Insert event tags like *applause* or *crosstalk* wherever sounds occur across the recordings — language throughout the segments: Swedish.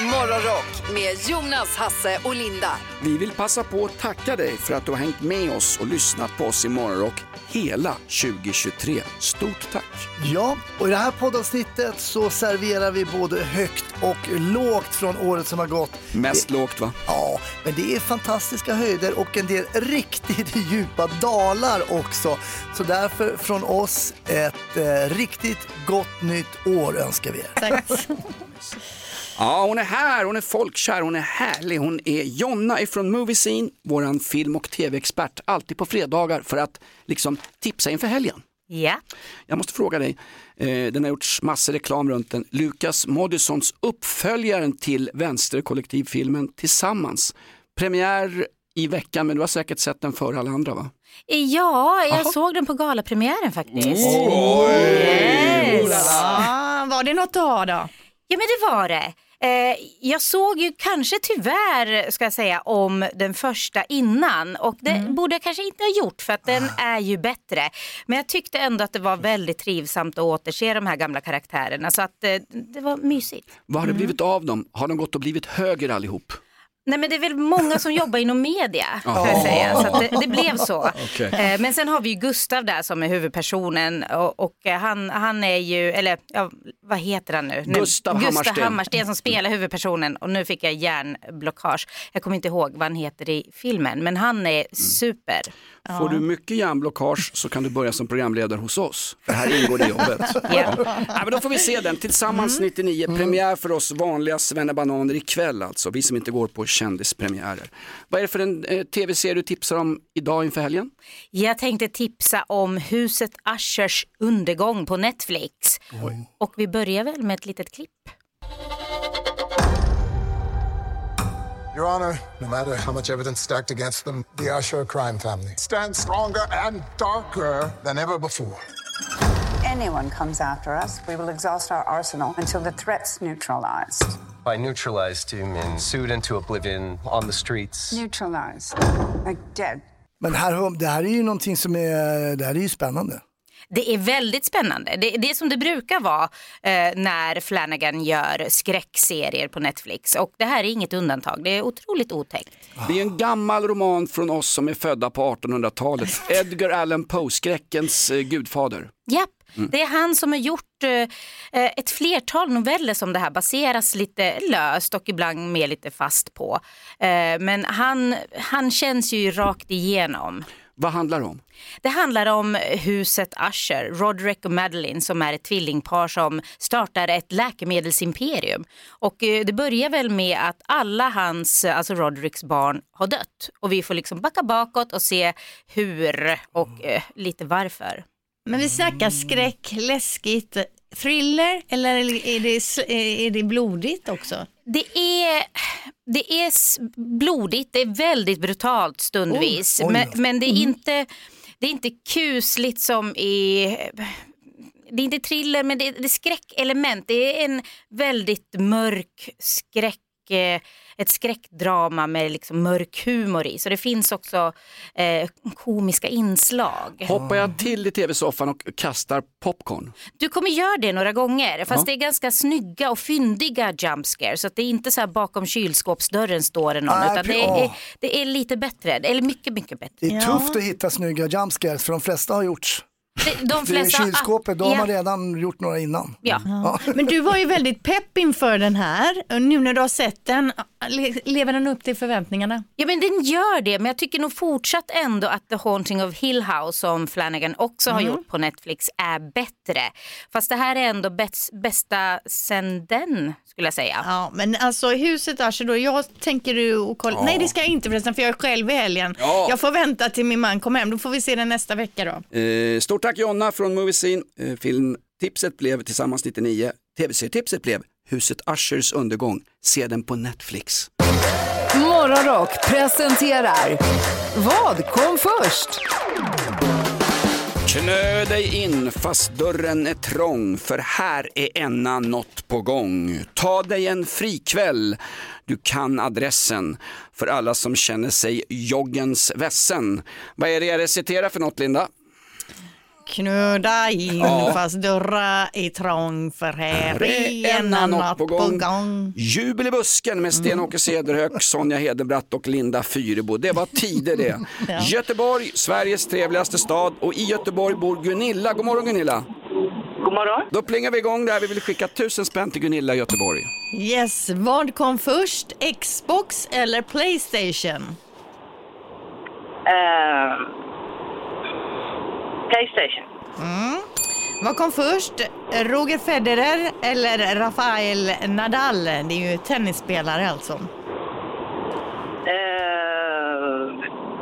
Morgonrock med Jonas, Hasse och Linda. Vi vill passa på att tacka dig för att du har hängt med oss och lyssnat på oss i Morgonrock hela 2023. Stort tack! Ja, och i det här poddavsnittet så serverar vi både högt och lågt från året som har gått. Mest lågt va? Ja, men det är fantastiska höjder och en del riktigt *laughs* djupa dalar också. Så därför från oss ett eh, riktigt gott nytt år önskar vi er. Tack. *laughs* Ja, hon är här, hon är folkkär, hon är härlig. Hon är Jonna ifrån Movie Scene, våran film och tv-expert. Alltid på fredagar för att liksom tipsa inför helgen. Ja. Jag måste fråga dig, eh, den har gjorts massor reklam runt den. Lukas Moodyssons uppföljaren till vänsterkollektivfilmen Tillsammans. Premiär i veckan, men du har säkert sett den före alla andra va? Ja, jag såg den på galapremiären faktiskt. Yes. Ja, var det något att ha då? Ja men det var det. Eh, jag såg ju kanske tyvärr, ska jag säga, om den första innan och det Mm. borde jag kanske inte ha gjort för att den Ah. är ju bättre. Men jag tyckte ändå att det var väldigt trivsamt att återse de här gamla karaktärerna så att eh, det var mysigt. Vad har Mm. det blivit av dem? Har de gått och blivit höger allihop? Nej men det är väl många som jobbar inom media *laughs* kan jag säga, så det, det *laughs* blev så. Okej. Eh, Men sen har vi ju Gustav där som är huvudpersonen och, och eh, han, han är ju, eller ja, vad heter han nu? Nu- Gustav Gustav Hammarsten. Hammarsten som spelar huvudpersonen och nu fick jag hjärnblockage. Jag kommer inte ihåg vad han heter i filmen men han är super. Får du mycket hjärnblockage så kan du börja som programledare hos oss. För här ingår det jobbet. *laughs* Ja. Ja, men då får vi se den. Tillsammans 99, premiär för oss vanliga svennebananer ikväll alltså. Vi som inte går på kändispremiärer. Vad är det för en eh, tv-serie du tipsar om idag inför helgen? Jag tänkte tipsa om huset Ushers undergång på Netflix. Och vi börjar väl med ett litet klipp. Your Honor, no matter how much evidence stacked against them, the Usher crime family stands stronger and darker than ever before. anyone comes after us, we will exhaust our arsenal until the threat's neutralized. By neutralized, do you mean sued into oblivion on the streets? Neutralized. Like dead. Men här, det här är ju någonting som är, det här är ju spännande. Det är väldigt spännande. Det, det är som det brukar vara eh, när Flanagan gör skräckserier på Netflix. Och det här är inget undantag. Det är otroligt otäckt. Det är en gammal roman från oss som är födda på 1800-talet. *laughs* Edgar Allan Poe, skräckens eh, gudfader. Japp, Mm. det är han som har gjort eh, ett flertal noveller som det här baseras lite löst och ibland mer lite fast på. Eh, men han, han känns ju rakt igenom. Vad handlar det om? Det handlar om huset Usher, Roderick och Madeline som är ett tvillingpar som startar ett läkemedelsimperium. Och eh, det börjar väl med att alla hans, alltså Rodericks barn har dött. Och vi får liksom backa bakåt och se hur och eh, lite varför. Men vi snackar skräck, läskigt, thriller eller är det, är det blodigt också? Det är, det är blodigt, det är väldigt brutalt stundvis. Oj men, men det är inte, det är inte kusligt som i det är inte thriller men det är, det är skräckelement. Det är en väldigt mörk skräck, eh, ett skräckdrama med liksom mörk humor i. Så det finns också eh, komiska inslag. Hoppar jag till i tv-soffan och kastar popcorn? Du kommer göra det några gånger fast det är ganska snygga och fyndiga jump scares. Så att det är inte så här bakom kylskåpsdörren står det någon Nej, utan det är, det är lite bättre, eller mycket mycket bättre. Det är tufft att hitta snygga jumpscares för de flesta har gjorts. De flesta, kylskåpet, då har ja, man redan gjort några innan. ja. Men du var ju väldigt pepp inför den här. Och Nu när du har sett den, le- lever den upp till förväntningarna? ja men den gör det men jag tycker nog fortsatt ändå att The Haunting of Hill House som Flanagan också har gjort på Netflix är bättre. Fast det här är ändå bäst, bästa sen den skulle jag säga. Ja, men alltså huset Usher då, jag tänker du och kolla. Nej det ska jag inte förresten för jag är själv i helgen. Ja. Jag får vänta till min man kommer hem, då får vi se den nästa vecka då. Eh, stort tack Jonna från Movie Scene. Eh, filmtipset blev Tillsammans 99. Tv-serietipset blev Huset Ushers undergång. Se den på Netflix. Morgonrock presenterar Vad kom först? Knö dig in fast dörren är trång för här är ena något på gång. Ta dig en frikväll, du kan adressen för alla som känner sig joggens vässen. Vad är det jag reciterar för något Linda? Knöda in Ja. fast dörrar är trång för här är är en natt på gång. Jubel i busken med Sten-Åke Cederhök, Sonja Hedenbratt och Linda Fyrebo. Det var tider det. *laughs* Göteborg, Sveriges trevligaste stad och i Göteborg bor Gunilla. God morgon Gunilla. God morgon. Då plingar vi igång där. Vi vill skicka tusen spänn till Gunilla i Göteborg. Yes, vad kom först? Xbox eller Playstation? Eh, Playstation. Vad kom först? Roger Federer eller Rafael Nadal? Det är ju tennisspelare alltså. Eh,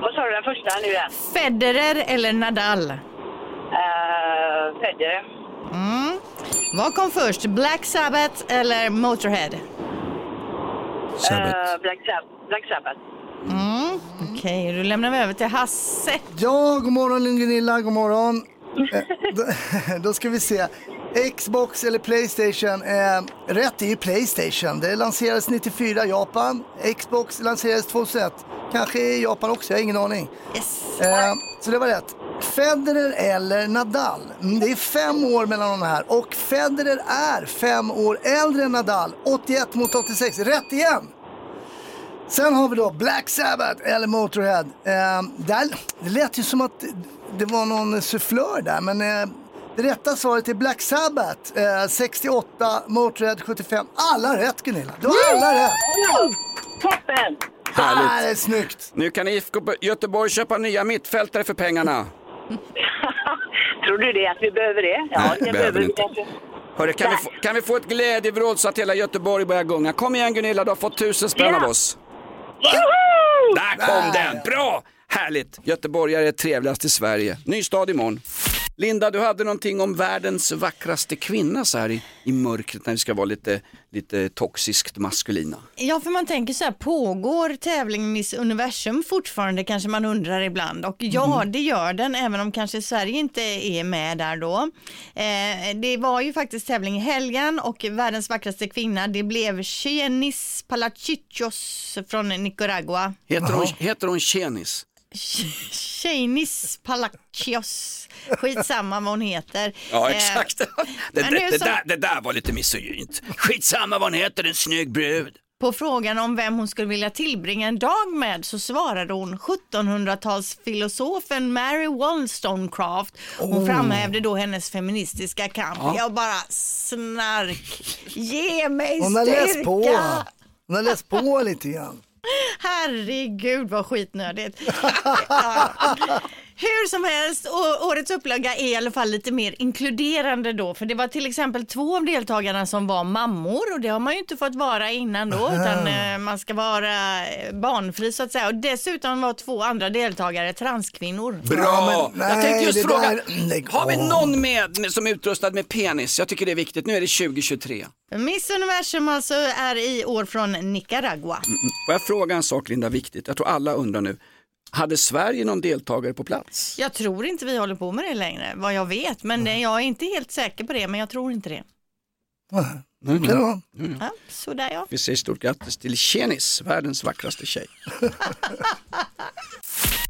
vad sa du den första nu igen? Federer eller Nadal? Eh, Federer. Vad kom först? Black Sabbath eller Motorhead? Eh, Black, Sab- Black Sabbath. Okej, då lämnar vi över till Hasse. Ja, god morgon Gunilla, god morgon. Eh, då, *laughs* då ska vi se. Xbox eller Playstation? Eh, rätt är ju Playstation. Det lanserades 94 i Japan. Xbox lanserades 2001. Kanske i Japan också, jag har ingen aning. Yes. Eh, så det var rätt. Federer eller Nadal? Mm, det är fem år mellan de här och Federer är fem år äldre än Nadal. 81 mot 86. Rätt igen! Sen har vi då Black Sabbath eller Motorhead. Eh, där, det lät ju som att det var någon sufflör där, men eh, det rätta svaret är Black Sabbath. Eh, 68, Motorhead 75. Alla rätt Gunilla. Du har alla rätt. Toppen! Ah, det Härligt. är snyggt. Nu kan IFK Göteborg köpa nya mittfältare för pengarna. *laughs* Tror du det att vi behöver det? Ja, Nej, det behöver vi inte. Hörru, kan, vi få, kan vi få ett glädjevrål så att hela Göteborg börjar gunga? Kom igen Gunilla, du har fått tusen spänn av Ja. oss. Joho! Där kom den! Bra! Härligt! Göteborgare är trevligast i Sverige. Ny stad imorgon. Linda, du hade någonting om världens vackraste kvinna så här i, i mörkret när vi ska vara lite, lite toxiskt maskulina. Ja, för man tänker så här, pågår tävlingen Miss Universum fortfarande kanske man undrar ibland och ja, det gör den även om kanske Sverige inte är med där då. Eh, det var ju faktiskt tävling i helgen och världens vackraste kvinna, det blev Chenis Palachichos från Nicaragua. Heter hon, heter hon Tjenis? Chenis Palacios, skitsamma vad hon heter. Ja, Eh, exakt. Det, men nu det, det, så- där, det där var lite misogynt. Skitsamma vad hon heter, en snygg brud. På frågan om vem hon skulle vilja tillbringa en dag med så svarade hon 1700-talsfilosofen Mary Wollstonecraft. Hon framhävde då hennes feministiska kamp. Jag bara snark. Ge mig Hon har läst på. styrka. Hon har läst på lite grann. Herregud vad skitnödigt. *laughs* ja. Hur som helst, årets upplaga är i alla fall lite mer inkluderande då. För det var till exempel två av deltagarna som var mammor och det har man ju inte fått vara innan då. Utan eh, man ska vara eh, barnfri så att säga. Och dessutom var två andra deltagare transkvinnor. Bra! Ja, men jag nej, tänkte just fråga, där- har vi någon med, med som är utrustad med penis? Jag tycker det är viktigt. Nu är det 2023. Miss Universum alltså är i år från Nicaragua. Får jag fråga en sak Linda, viktigt? Jag tror alla undrar nu. Hade Sverige någon deltagare på plats? Jag tror inte vi håller på med det längre, vad jag vet. Men det, jag är inte helt säker på det, men jag tror inte det. Kan det vara? Ja, sådär ja. Vi säger stort grattis till Tjenis, världens vackraste tjej. *laughs*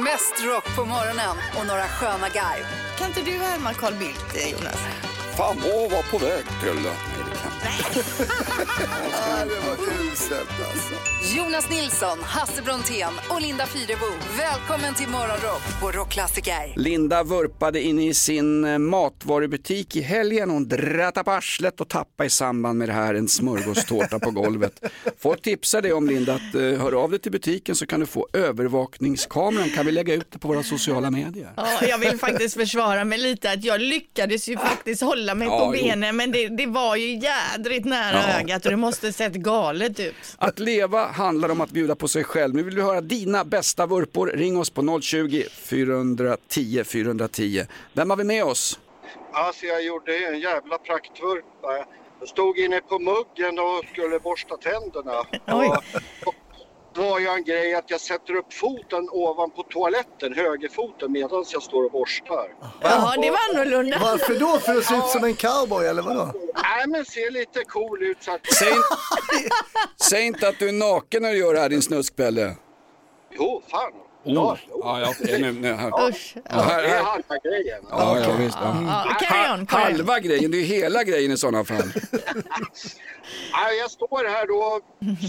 Mest rock på morgonen och några sköna garv. Kan inte du härma Carl Bildt, eh, Jonas? Fan, må var på väg till... Nej, det kan... Ja, det var uselt alltså. Jonas Nilsson, Hasse Brontén och Linda Fyrebo. Välkommen till Morgonrock på Rockklassiker. Linda vurpade in i sin eh, matvarubutik i helgen. Hon drattade på arslet och tappade i samband med det här en smörgåstårta på golvet. Får tipsa dig om Linda att uh, höra av dig till butiken så kan du få övervakningskameran. Kan vi lägga ut det på våra sociala medier? Ja, jag vill faktiskt försvara mig lite att jag lyckades ju faktiskt hålla mig Ja, på jo. benen men det, det var ju jädrigt nära Ja. ögat och det måste sett galet ut. Att leva handlar om att bjuda på sig själv. Nu vill vi höra dina bästa vurpor. Ring oss på 020 410 410. Vem har vi med oss? Alltså jag gjorde en jävla praktvurpa. Jag stod inne på muggen och skulle borsta tänderna. Och, och då har jag en grej att jag sätter upp foten ovanpå toaletten, högerfoten, medan jag står och borstar. Ja, det var annorlunda. Varför då? För att se ut som en cowboy eller vadå? Nej men ser lite cool ut så att... Säg, säg inte att du är naken när du gör det här din snuskpelle. Jo, fan. Oh. Ja, ja, nu, nu, här. Usch. Ja, här, Det är halva grejen. Ja, ja, visst. Ja. Ja, carry on, carry on. Halva grejen, det är hela grejen i sådana fall. *laughs* Jag står här då och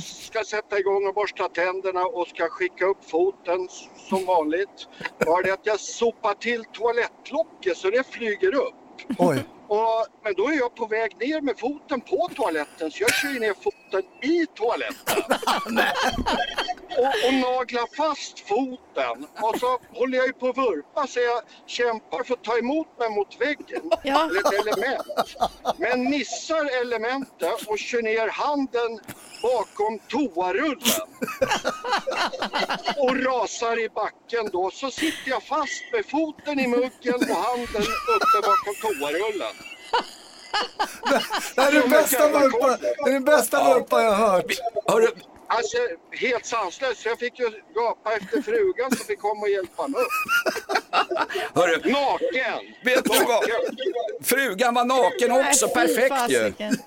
ska sätta igång och borsta tänderna och ska skicka upp foten som vanligt. Bara det att jag sopar till toalettlocket så det flyger upp. Oj. Och, men då är jag på väg ner med foten på toaletten så jag kör ner foten i toaletten. *laughs* och, och naglar fast foten. Och så håller jag ju på att vurpa så jag kämpar för att ta emot mig mot väggen. Ja. Eller ett element. Men missar elementet och kör ner handen bakom toarullen. Och rasar i backen då. Så sitter jag fast med foten i muggen och handen uppe bakom toarullen. Det här är den bästa vurpa, det är den bästa vurpa jag har hört. Hörru, Alltså helt sanslöst. Jag fick ju gapa efter frugan som fick komma och hjälpa mig upp. Hörru, Naken! vet du vad? Frugan var naken också, perfekt ju. fasiken.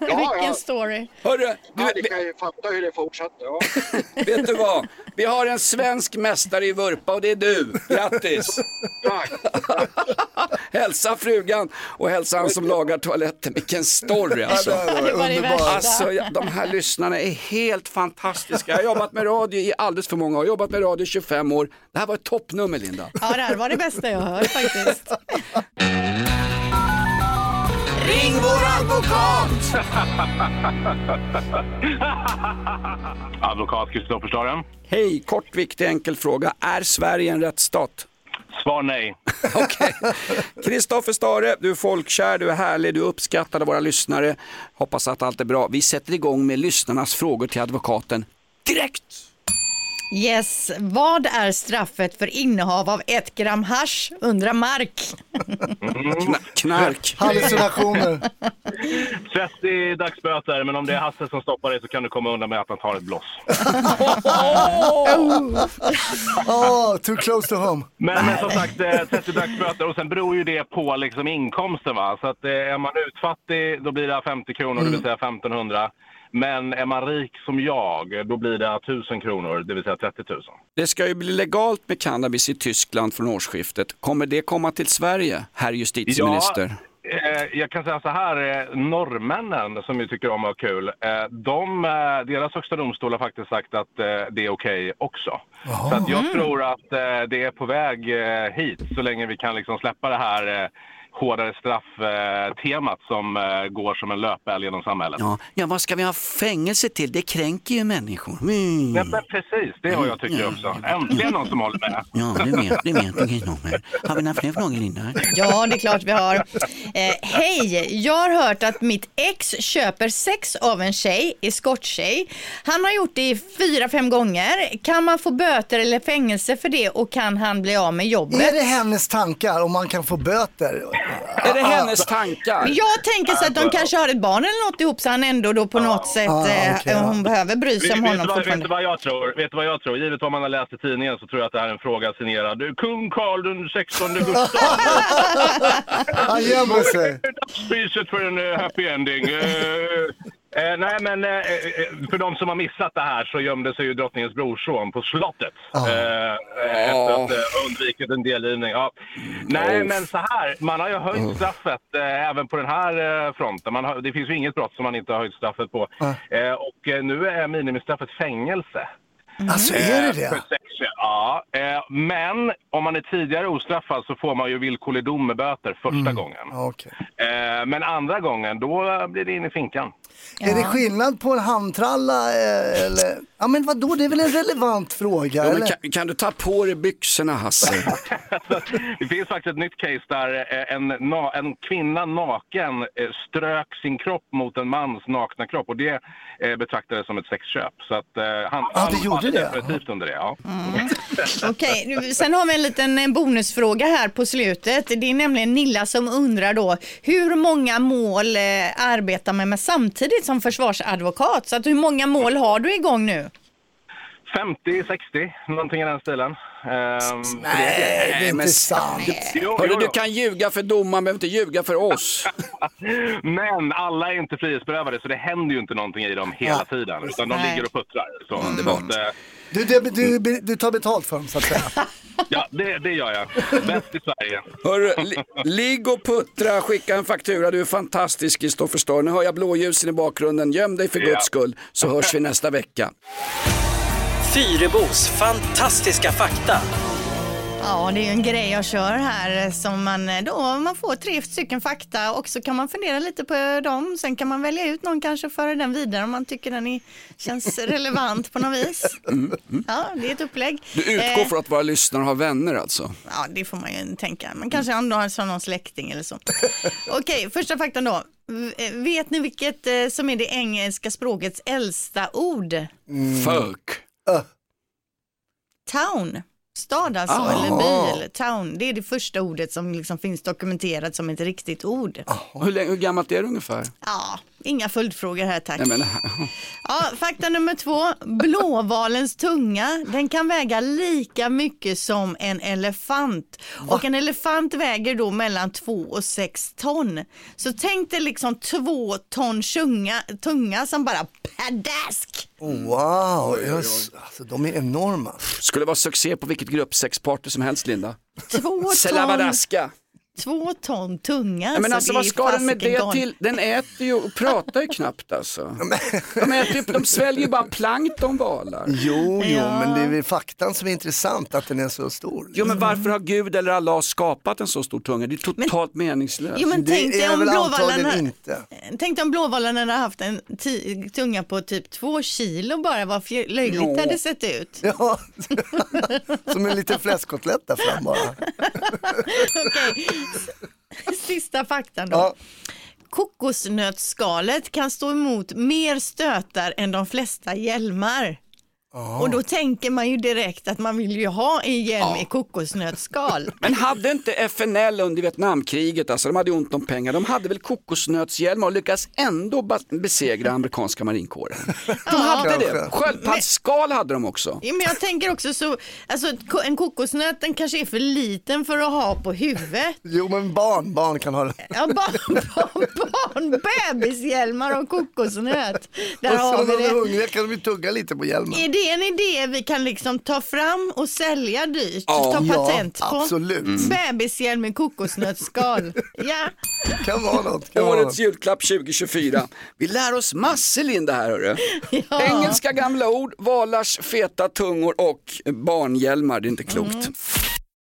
Ja, ja. Vilken story. Hörru, Ja, du, ni kan ju fatta hur det fortsatte. Ja. *laughs* vet du vad? Vi har en svensk mästare i vurpa och det är du. Grattis! Tack. Hälsa frugan och hälsa han som lagar toaletten. Vilken story alltså. Ja. Alltså, ja, de här lyssnarna är helt fantastiska. Jag har jobbat med radio i alldeles för många år. Jag har jobbat med radio i 25 år. Det här var ett toppnummer, Linda. Ja, det här var det bästa jag hört faktiskt. Ring vår advokat! Advokat Kristoffer Staren. Hej, kort, viktig, enkel fråga. Är Sverige en rättsstat? Svar nej. *laughs* Okej. Kristoffer Stare, du är folkkär, du är härlig, du är uppskattad av våra lyssnare. Hoppas att allt är bra. Vi sätter igång med lyssnarnas frågor till advokaten direkt. Yes, vad är straffet för innehav av ett gram hasch undrar Mark? Kna- knark. Hallucinationer. *laughs* 30 dagsböter, men om det är Hasse som stoppar dig så kan du komma undan med att han tar ett bloss. *laughs* *laughs* Oh, too close to home. Men, men som sagt, eh, 30 dagsböter och sen beror ju det på liksom inkomsten. Va? Så att, eh, är man utfattig då blir det 50 kronor, det vill säga 1500. Men är man rik som jag, då blir det 1000 kronor, det vill säga 30 000. Det ska ju bli legalt med cannabis i Tyskland från årsskiftet. Kommer det komma till Sverige, herr justitieminister? Eh, jag kan säga så här, eh, norrmännen som ju tycker om att ha kul, eh, de, deras högsta domstol har faktiskt sagt att det är okej också. Så att jag tror att det är på väg hit så länge vi kan liksom släppa det här hårdare straff-temat som eh, går som en löpeld genom samhället. Ja, ja, vad ska vi ha fängelse till? Det kränker ju människor. Mm. Nej, men precis, det har jag tycker också. Äntligen någon som håller med. Ja, det vet, det vet du Kristoffer. Har vi några fler frågor Linda? Ja, det är klart vi har. Eh, Hej, jag har hört att mitt ex köper sex av en tjej, eskorttjej. Han har gjort det i fyra, fem gånger. Kan man få böter eller fängelse för det och kan han bli av med jobbet? Är det hennes tankar om man kan få böter? Är det hennes tankar? Jag tänker så att de kanske har ett barn eller något ihop så han ändå då på något sätt, Ah, eh, okej, hon behöver bry sig om Vet- honom vet, du vad, vet fortfarande. du vad jag tror? Vet du vad jag tror? Givet vad man har läst i tidningen så tror jag att det här är en fråga signerad kung Carl den 16 Gustav. *laughs* Han gömmer sig. Dagspriset för en eh, happy ending. Eh, eh, nej, men eh, eh, för de som har missat det här så gömde sig ju drottningens brorson på slottet. Ah. Eh, eh, efter att eh, undvikit en delgivning. Ja. Nej, men så här. Man har ju höjt straffet eh, även på den här eh, fronten. Har, det finns ju inget brott som man inte har höjt straffet på. Eh, och eh, nu är minimistraffet fängelse. Alltså är det Eh, det? ja. Eh, men om man är tidigare ostraffad så får man ju villkorlig dom med böter första gången. Okej. Eh, men andra gången, då blir det in i finkan. Är det skillnad på en handtralla eh, eller? Ja men vadå, det är väl en relevant fråga? Ja, kan, kan du ta på dig byxorna Hasse? *laughs* Det finns faktiskt ett nytt case där eh, en, en kvinna naken eh, strök sin kropp mot en mans nakna kropp och det betraktades som ett sexköp. Så att, han, Ja, det gjorde det. definitivt under det. Ja. Okej, nu- sen har vi en liten bonusfråga här på slutet. Det är nämligen Nilla som undrar då hur många mål arbetar man med samtidigt som försvarsadvokat? Så att hur många mål har du igång nu? 50, 60, någonting i den stilen. Ehm, Nej, det är inte sant. Jo, Hörru, jo, du jo. kan ljuga för domaren, behöver inte ljuga för oss. *laughs* Men alla är inte frihetsberövade så det händer ju inte någonting i dem hela tiden. Utan de Nej. ligger och puttrar. Så, Underbart. så att, eh, Du, du, du, du tar betalt för dem så att säga. *laughs* ja, det, det gör jag. Bäst i Sverige. Hörru, li, ligg och puttra, skicka en faktura, du är fantastisk Kristoffer Starr. Nu hör jag blåljusen i bakgrunden, göm dig för Ja. guds skull så hörs vi nästa vecka. Fyrebos fantastiska fakta. Ja, det är ju en grej jag kör här som man eh, då, man får tre stycken fakta och så kan man fundera lite på dem. Sen kan man välja ut någon kanske och föra den vidare om man tycker den är, känns *laughs* relevant på något vis. Ja, det är ett upplägg. Du utgår Eh, från att våra lyssnare har vänner alltså? Ja, det får man ju tänka. Man kanske har som någon släkting eller så. *laughs* Okej, första faktan då. V- Vet ni vilket eh, som är det engelska språkets äldsta ord? Fuck. Town. Stad alltså, Ah. eller bil. Town, det är det första ordet som liksom finns dokumenterat som ett riktigt ord. Hur, länge, hur gammalt är det ungefär? Ja, inga följdfrågor här tack. Nej, men, *laughs* Ja, fakta nummer två. Blåvalens tunga, den kan väga lika mycket som en elefant. Och en elefant väger då mellan två och sex ton. Så tänk dig liksom två ton tunga, tunga som bara padask. Wow, just, alltså, de är enorma. Skulle vara succé på vilket gruppsexparty som helst Linda. Två ton, Selabadaska. Två ton tunga. Ja, men så alltså vad ska den med det till? Den äter ju och pratar ju knappt alltså. *laughs* De, äter, ju- de sväljer ju bara plankton valar. Jo, jo, Ja. men det är väl faktan som är intressant, att den är så stor. Jo men varför har Gud eller Allah skapat en så stor tunga? Det är totalt meningslöst. Jo, men tänk dig om blåvallarna, inte. tänk om blåvallarna hade haft en tunga på typ två kilo bara, vad löjligt Ja. det hade sett ut. Ja, *laughs* som en liten fläskkotlett där fram bara. *laughs* Okej, S- *laughs* Sista faktan då. Kokosnötsskalet kan stå emot mer stötar än de flesta hjälmar. Och då tänker man ju direkt att man vill ju ha en hjälm i kokosnötsskal. *laughs* Men hade inte FNL under Vietnamkriget, alltså de hade ont om pengar, de hade väl kokosnötshjälmar och lyckades ändå besegra amerikanska marinkåren. *laughs* De hade det, sköldpaddsskal hade de också. Ja, men jag tänker också så, alltså en kokosnöt den kanske är för liten för att ha på huvudet. Jo, men barn, barn kan ha det. Ja, barn, barn, barn bebishjälmar och kokosnöt. Där och har så vi när de är hungriga kan de ju tugga lite på hjälmen. Är det en idé vi kan liksom ta fram och sälja dyrt? Ja, ta ja, patent på? absolut. Mm. Bebishjälm med kokosnötsskal. *laughs* ja. Kan vara något. Kan vara Årets något. julklapp 2024. Vi lär oss massor Linda här hörru. Ja. Engelska gamla ord, valars feta tungor och barnhjälmar, det är inte klokt. Mm.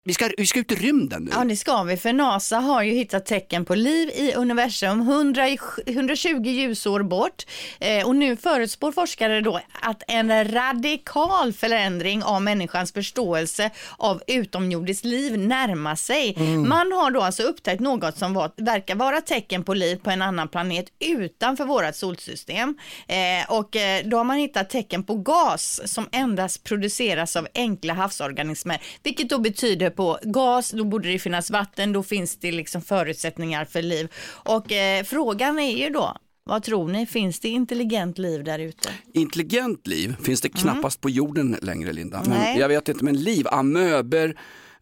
Vi, ska, vi ska ut i rymden nu. Ja, det ska vi, för NASA har ju hittat tecken på liv i universum 100, i- 120 ljusår bort. Eh, och nu förutspår forskare då att en radikal förändring av människans förståelse av utomjordiskt liv närmar sig. Mm. Man har då alltså upptäckt något som var, verkar vara tecken på liv på en annan planet utanför vårt solsystem. Eh, och eh, då har man hittat tecken på gas som endast produceras av enkla havsorganismer, vilket då betyder på gas, då borde det finnas vatten, då finns det liksom förutsättningar för liv. Och eh, frågan är ju då, vad tror ni, finns det intelligent liv där ute? Intelligent liv finns det knappast på jorden längre Linda. Men Nej. jag vet inte, men liv, amöber,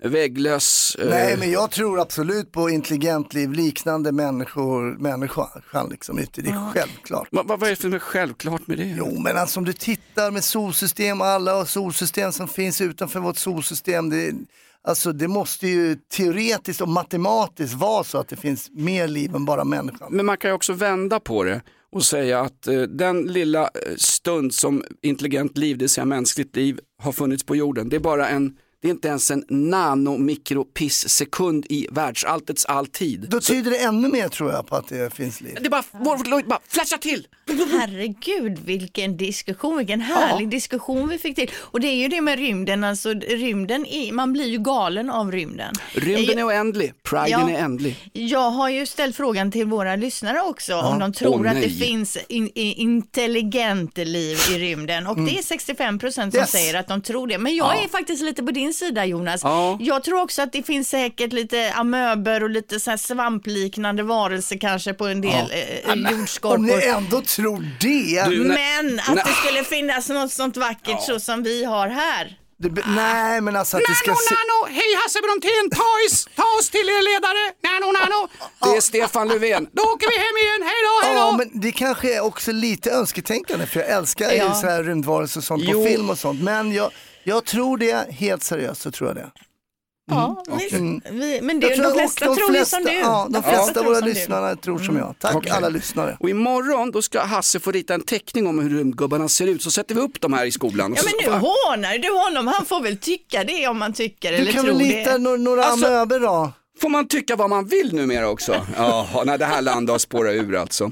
vägglöss. eh, Nej, men jag tror absolut på intelligent liv, liknande människor, människan liksom ute. Det är självklart. Vad, vad är det som är självklart med det? Jo, men alltså om du tittar med solsystem och alla solsystem som finns utanför vårt solsystem, det, alltså det måste ju teoretiskt och matematiskt vara så att det finns mer liv än bara människan. Men man kan ju också vända på det och säga att eh, den lilla eh, stund som intelligent liv, det vill säga mänskligt liv, har funnits på jorden, det är bara en det är inte ens en nanomikropissekund i världsalltets alltid. Då tyder det ännu mer tror jag på att det finns liv. Det bara, bara flasha till! Herregud vilken diskussion, vilken härlig diskussion vi fick till. Och det är ju det med rymden, alltså rymden, är, man blir ju galen av rymden. Rymden är oändlig, priden Ja. är ändlig. Jag har ju ställt frågan till våra lyssnare också Ja. om de tror Åh, att det finns in, intelligent liv i rymden och Mm. det är 65 procent som Yes. säger att de tror det. Men jag Ja. är faktiskt lite på din sida Jonas. Ja. Jag tror också att det finns säkert lite amöber och lite så här svampliknande varelser kanske på en del Ja. eh, jordskorpor. Om ni ändå tror det. Men att det skulle finnas något sånt vackert så som vi har här. Det, be- nej men alltså att det ska Nano, se... nano, hej Hasse Brontén, ta oss, ta oss till er ledare, nano, nano. Det är Stefan Löfven, då åker vi hem igen, hej då, hej då. Ja, men det kanske är också lite önsketänkande för jag älskar ju Ja. så här rymdvarelser och sånt Jo. på film och sånt. Men jag, jag tror det, helt seriöst så tror jag det. Ja, visst. Mm. Vi, men det, Jag de tror- flesta de tror ju flesta- som du. Ja, de flesta tror av våra du. lyssnare tror som jag. Tack Okej. alla lyssnare. Och imorgon då ska Hasse få rita en teckning om hur rymdgubbarna ser ut, så sätter vi upp dem här i skolan. Ja men nu hånar du honom, han får väl tycka det om man tycker Du eller kan tror väl det. lita no- några Alltså- amöber då? Får man tycka vad man vill numera också? *laughs* Jaha, när det här landet har spårat ur alltså.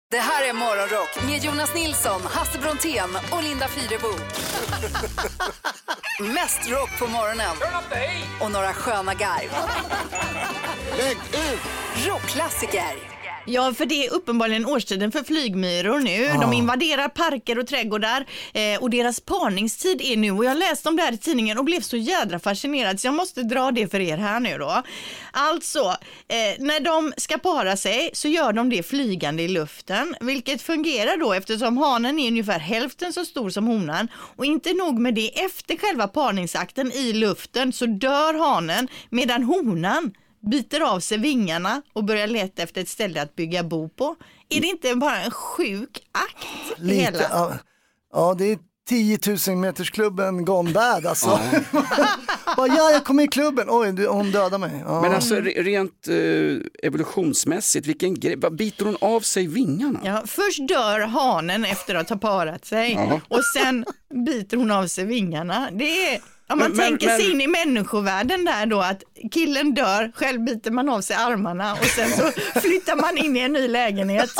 Det här är Morgonrock med Jonas Nilsson, Hasse Brontén och Linda Fyrebo. *laughs* Mest rock på morgonen och några sköna garv. Rockklassiker. Ja, för det är uppenbarligen årstiden för flygmyror nu. De invaderar parker och trädgårdar eh, och deras parningstid är nu. Och jag läste om det här i tidningen och blev så jädra fascinerad så jag måste dra det för er här nu då. Alltså, eh, när de ska para sig så gör de det flygande i luften, vilket fungerar då eftersom hanen är ungefär hälften så stor som honan. Och inte nog med det, efter själva parningsakten i luften så dör hanen medan honan biter av sig vingarna och börjar leta efter ett ställe att bygga bo på. Är det inte bara en sjuk akt? Lite, hela? ja, ja, det är 10 000 metersklubben gone bad alltså. *laughs* Bara, ja, jag kom i klubben. Oj, du, hon dödade mig. Ja. Men alltså re- rent eh, evolutionsmässigt, vilken grej, vad biter hon av sig vingarna? Ja, först dör hanen efter att ha parat sig Ja. och sen biter hon av sig vingarna. Det är, om man Men- men- tänker sig men- in i människovärlden där då att killen dör, själv biter man av sig armarna och sen så *laughs* flyttar man in i en ny lägenhet. *laughs*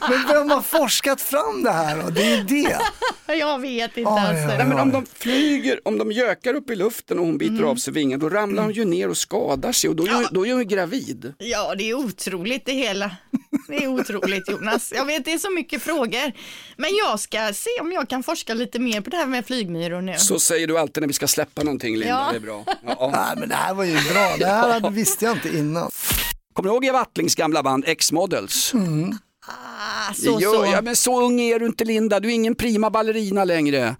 Men vem har forskat fram det här då? Det är ju det. *laughs* Jag vet inte Oj, alltså. Nej, men om de flyger, om de gökar upp i luften och hon biter Mm. av sig vingar, då ramlar hon ju ner och skadar sig och då är, hon- då är hon gravid. Ja, det är otroligt det hela. Det är otroligt Jonas. Jag vet det är så mycket frågor. Men jag ska se om jag kan forska lite mer på det här med flygmyror nu. Så säger du alltid när vi ska släppa någonting Linda, Ja. det är bra. Ja. Nej, men det här var ju bra. Det här visste jag inte innan. Kommer du ihåg Eva Attlings gamla band X-Models? Ah, så, jo, så. Ja, men så ung är du inte Linda, du är ingen prima ballerina längre.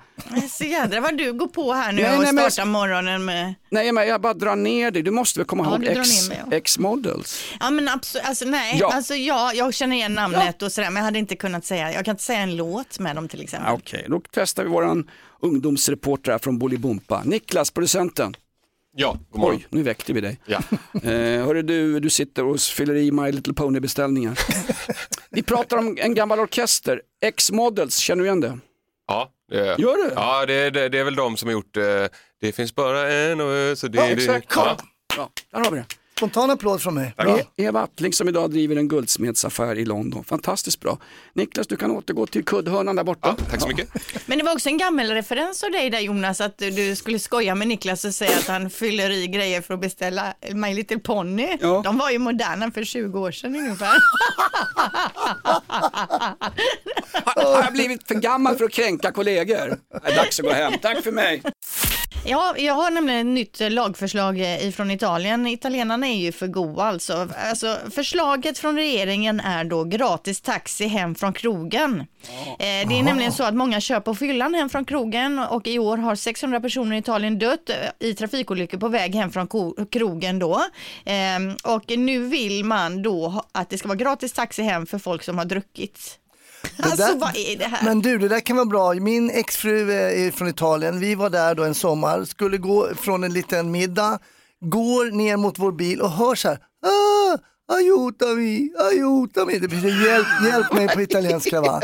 Så jädra vad du går på här nu Nej, och nej, startar morgonen med. Nej men jag bara drar ner dig, du måste väl komma Ja, ihåg du drar X- ner mig, ja. X-Models? Ja men absolut, alltså nej, Ja. alltså ja, jag känner igen namnet och sådär men jag hade inte kunnat säga, jag kan inte säga en låt med dem till exempel. Ja, Okej, då testar vi våran ungdomsreporter här från Bolibompa. Niklas, producenten. Ja, god morgon. Oj, nu väckte vi dig. Ja. Eh, hörru du, du sitter och fyller i My Little Pony beställningar. *laughs* vi pratar om en gammal orkester, X-Models, känner du igen det? Ja, det, Gör du? Ja, det, det, det är väl de som har gjort eh, Det finns bara en och så det Ja, det- exakt. Ja. Ja, där har vi det. Spontan applåd från mig. E- Bra. Eva Attling som idag driver en guldsmedsaffär i London. Fantastiskt bra. Niklas, du kan återgå till kuddhörnan där borta. tack så mycket. Men det var också en gammal referens av dig där Jonas, att du skulle skoja med Niklas och säga att han fyller i grejer för att beställa My Little Pony. Ja. De var ju moderna för 20 år sedan ungefär. *laughs* Har jag blivit för gammal för att kränka kollegor? Det är dags att gå hem. Tack för mig. Ja, jag har nämligen ett nytt lagförslag eh, ifrån Italien. Italienarna är ju för goa alltså. alltså. Förslaget från regeringen är då gratis taxi hem från krogen. Eh, det är Aha. nämligen så att många kör på fyllan hem från krogen och i år har 600 personer i Italien dött eh, i trafikolyckor på väg hem från krogen då. Ehm, Och nu vill man då att det ska vara gratis taxi hem för folk som har druckit. Alltså där- vad är det här? Men du, det där kan vara bra. Min exfru eh, är från Italien. Vi var där då en sommar, skulle gå från en liten middag, går ner mot vår bil och hör så här. Ah, aiutami, aiutami. Det betyder hjälp, hjälp mig på italienska va.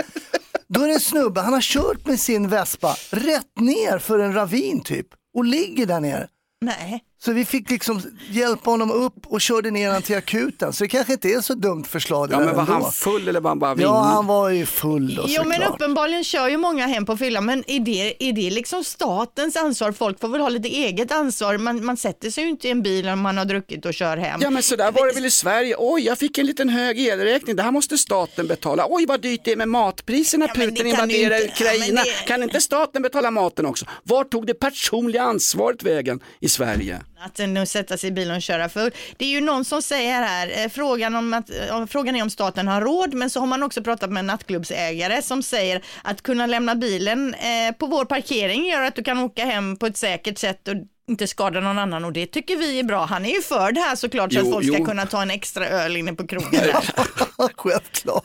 Då är det en snubbe, han har kört med sin Vespa rätt ner för en ravin typ och ligger där nere. Nej. Så vi fick liksom hjälpa honom upp och körde ner honom till akuten. Så det kanske inte är så dumt förslag. Ja men var ändå. han full eller var han bara Ja, vinglig? han var ju full då Jo men såklart. uppenbarligen kör ju många hem på fylla men är det, är det liksom statens ansvar? Folk får väl ha lite eget ansvar. Man, man sätter sig ju inte i en bil om man har druckit och kör hem. Ja men så där var det väl i Sverige. Oj, jag fick en liten hög elräkning. Det här måste staten betala. Oj, vad dyrt det är med matpriserna. men Putin invaderar inte- ja, men Ukraina. det- Kan inte staten betala maten också? Var tog det personliga ansvaret vägen i Sverige? Att nu sätta sig i bilen och köra för. Det är ju någon som säger här, eh, frågan, om att, eh, frågan är om staten har råd, men så har man också pratat med en nattklubbsägare som säger att kunna lämna bilen eh, på vår parkering gör att du kan åka hem på ett säkert sätt och inte skada någon annan och det tycker vi är bra. Han är ju för det här såklart så Jo, att folk ska jo. kunna ta en extra öl inne på krogen. *laughs* Självklart.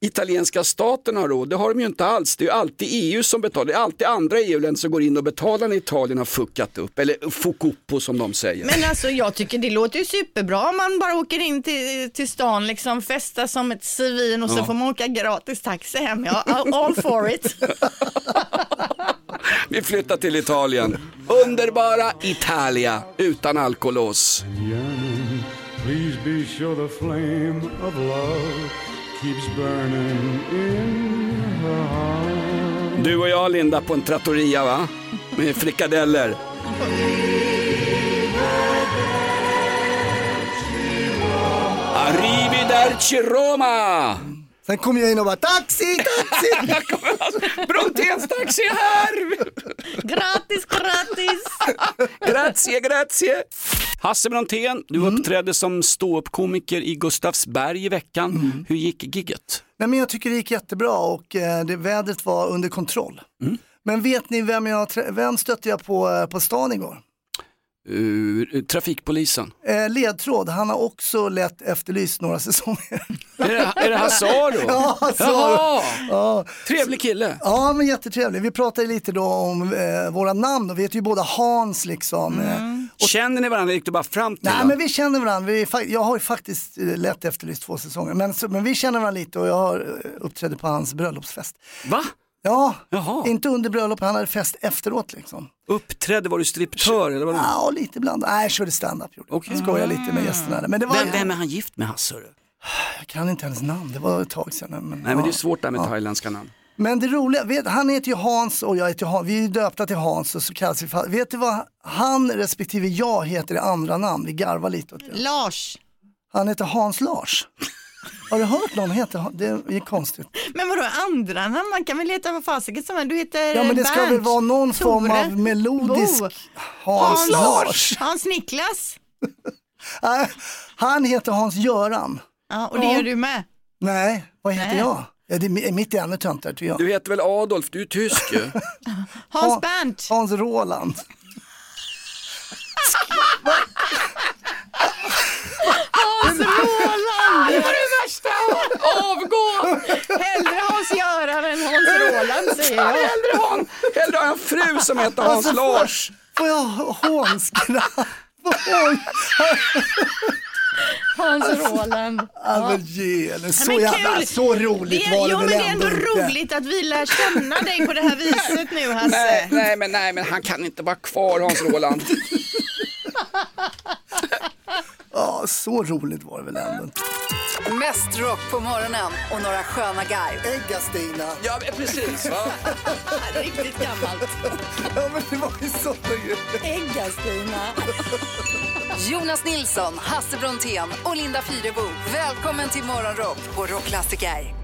Italienska staten har råd, det har de ju inte alls. Det är ju alltid EU som betalar. Det är alltid andra EU-länder som går in och betalar när Italien har fuckat upp. Eller fucuppo som de säger. Men alltså jag tycker det låter ju superbra om man bara åker in till, till stan, liksom festa som ett svin och så Ja. får man åka gratis taxi hem. Ja, all- all for it. *laughs* Vi flyttar till Italien. Underbara Italia utan alkolås. Please be sure the flame of love keeps burning in her heart. Du och jag Linda på en trattoria va? Med frikadeller. Arrivederci Roma! Sen kom jag in och bara taxi, taxi! *laughs* Bronténs taxi är här! gratis, gratis! Grazie, grazie! Hasse Brontén, du uppträdde som ståuppkomiker i Gustavsberg i veckan. Hur gick gigget? Nej, men jag tycker det gick jättebra och eh, det, vädret var under kontroll. Mm. Men vet ni vem, jag, vem stötte jag på eh, på stan igår? Uh, trafikpolisen. Eh, ledtråd, han har också lett Efterlyst några *laughs* säsonger. Är det, är det Hazaro? Ja, Hazaro. Ja. Trevlig kille. Ja, men jättetrevlig. Vi pratade lite då om eh, våra namn och vi heter ju båda Hans liksom. Eh, Känner ni varandra? Gick du bara fram till Nej honom? men vi känner varandra, vi, jag har ju faktiskt eh, lett Efterlyst två säsonger. Men, så, men vi känner varandra lite och jag har eh, uppträdde på hans bröllopsfest. Va? Ja, Jaha. inte under bröllopet, han hade fest efteråt liksom. Uppträdde, var du striptör eller vad Ja, lite ibland. Nej, jag körde stand-up. Okej. Skojade lite med gästerna. Men det var, vem, vem är han gift med Hasse? Jag kan inte hennes namn, det var ett tag sedan. Men, Nej men ja. det är svårt där med Ja. thailändska namn. Men det roliga, vet, han heter ju Hans och jag heter Hans. Vi är ju döpta till Hans och så kallas vi för, Vet du vad han respektive jag heter i andra namn? Vi garvar lite åt det. Lars. Han heter Hans Lars. Har du hört någon heta Det är konstigt. Men vadå andra namn? Man kan väl leta vad fasiken som helst. Du heter Ja men det ska Bernt, väl vara någon form Tore, av melodisk Bo. Hans, Lars. Hans Niklas. *laughs* Nej, Han heter Hans Göran. Ja, och det Ja. gör du med. Nej, vad heter Nej. jag? Ja, det är mitt är ännu töntigare tycker jag. Du heter väl Adolf, du är tysk ju. *laughs* Hans Ha- Bernt. Hans Roland. *laughs* Hans Roland! Det var det värsta! Avgå! Hellre Hans Göran än Hans Roland säger jag. Hellre ha en, hellre ha en fru som heter Hans Alltså, får- Lars. Får jag hånskratt? Hån- Hans Roland. Ja, men ge henne. Så, Men jävla, kul. så roligt det, var det jo, väl men det är ändå inte? roligt att vi lär känna dig på det här viset nu Hasse. Nej, nej, men, nej, men han kan inte vara kvar Hans Roland. *laughs* Ja, så roligt var det väl ändå. Mest rock på morgonen och några sköna garv. Ägga-Stina. Ja, precis. Va? *laughs* Riktigt gammalt. Ja, men det var ju grejer. Ägga-Stina. Jonas Nilsson, Hasse Brontén och Linda Fyrebo. Välkommen till Morgonrock på Rockklassiker.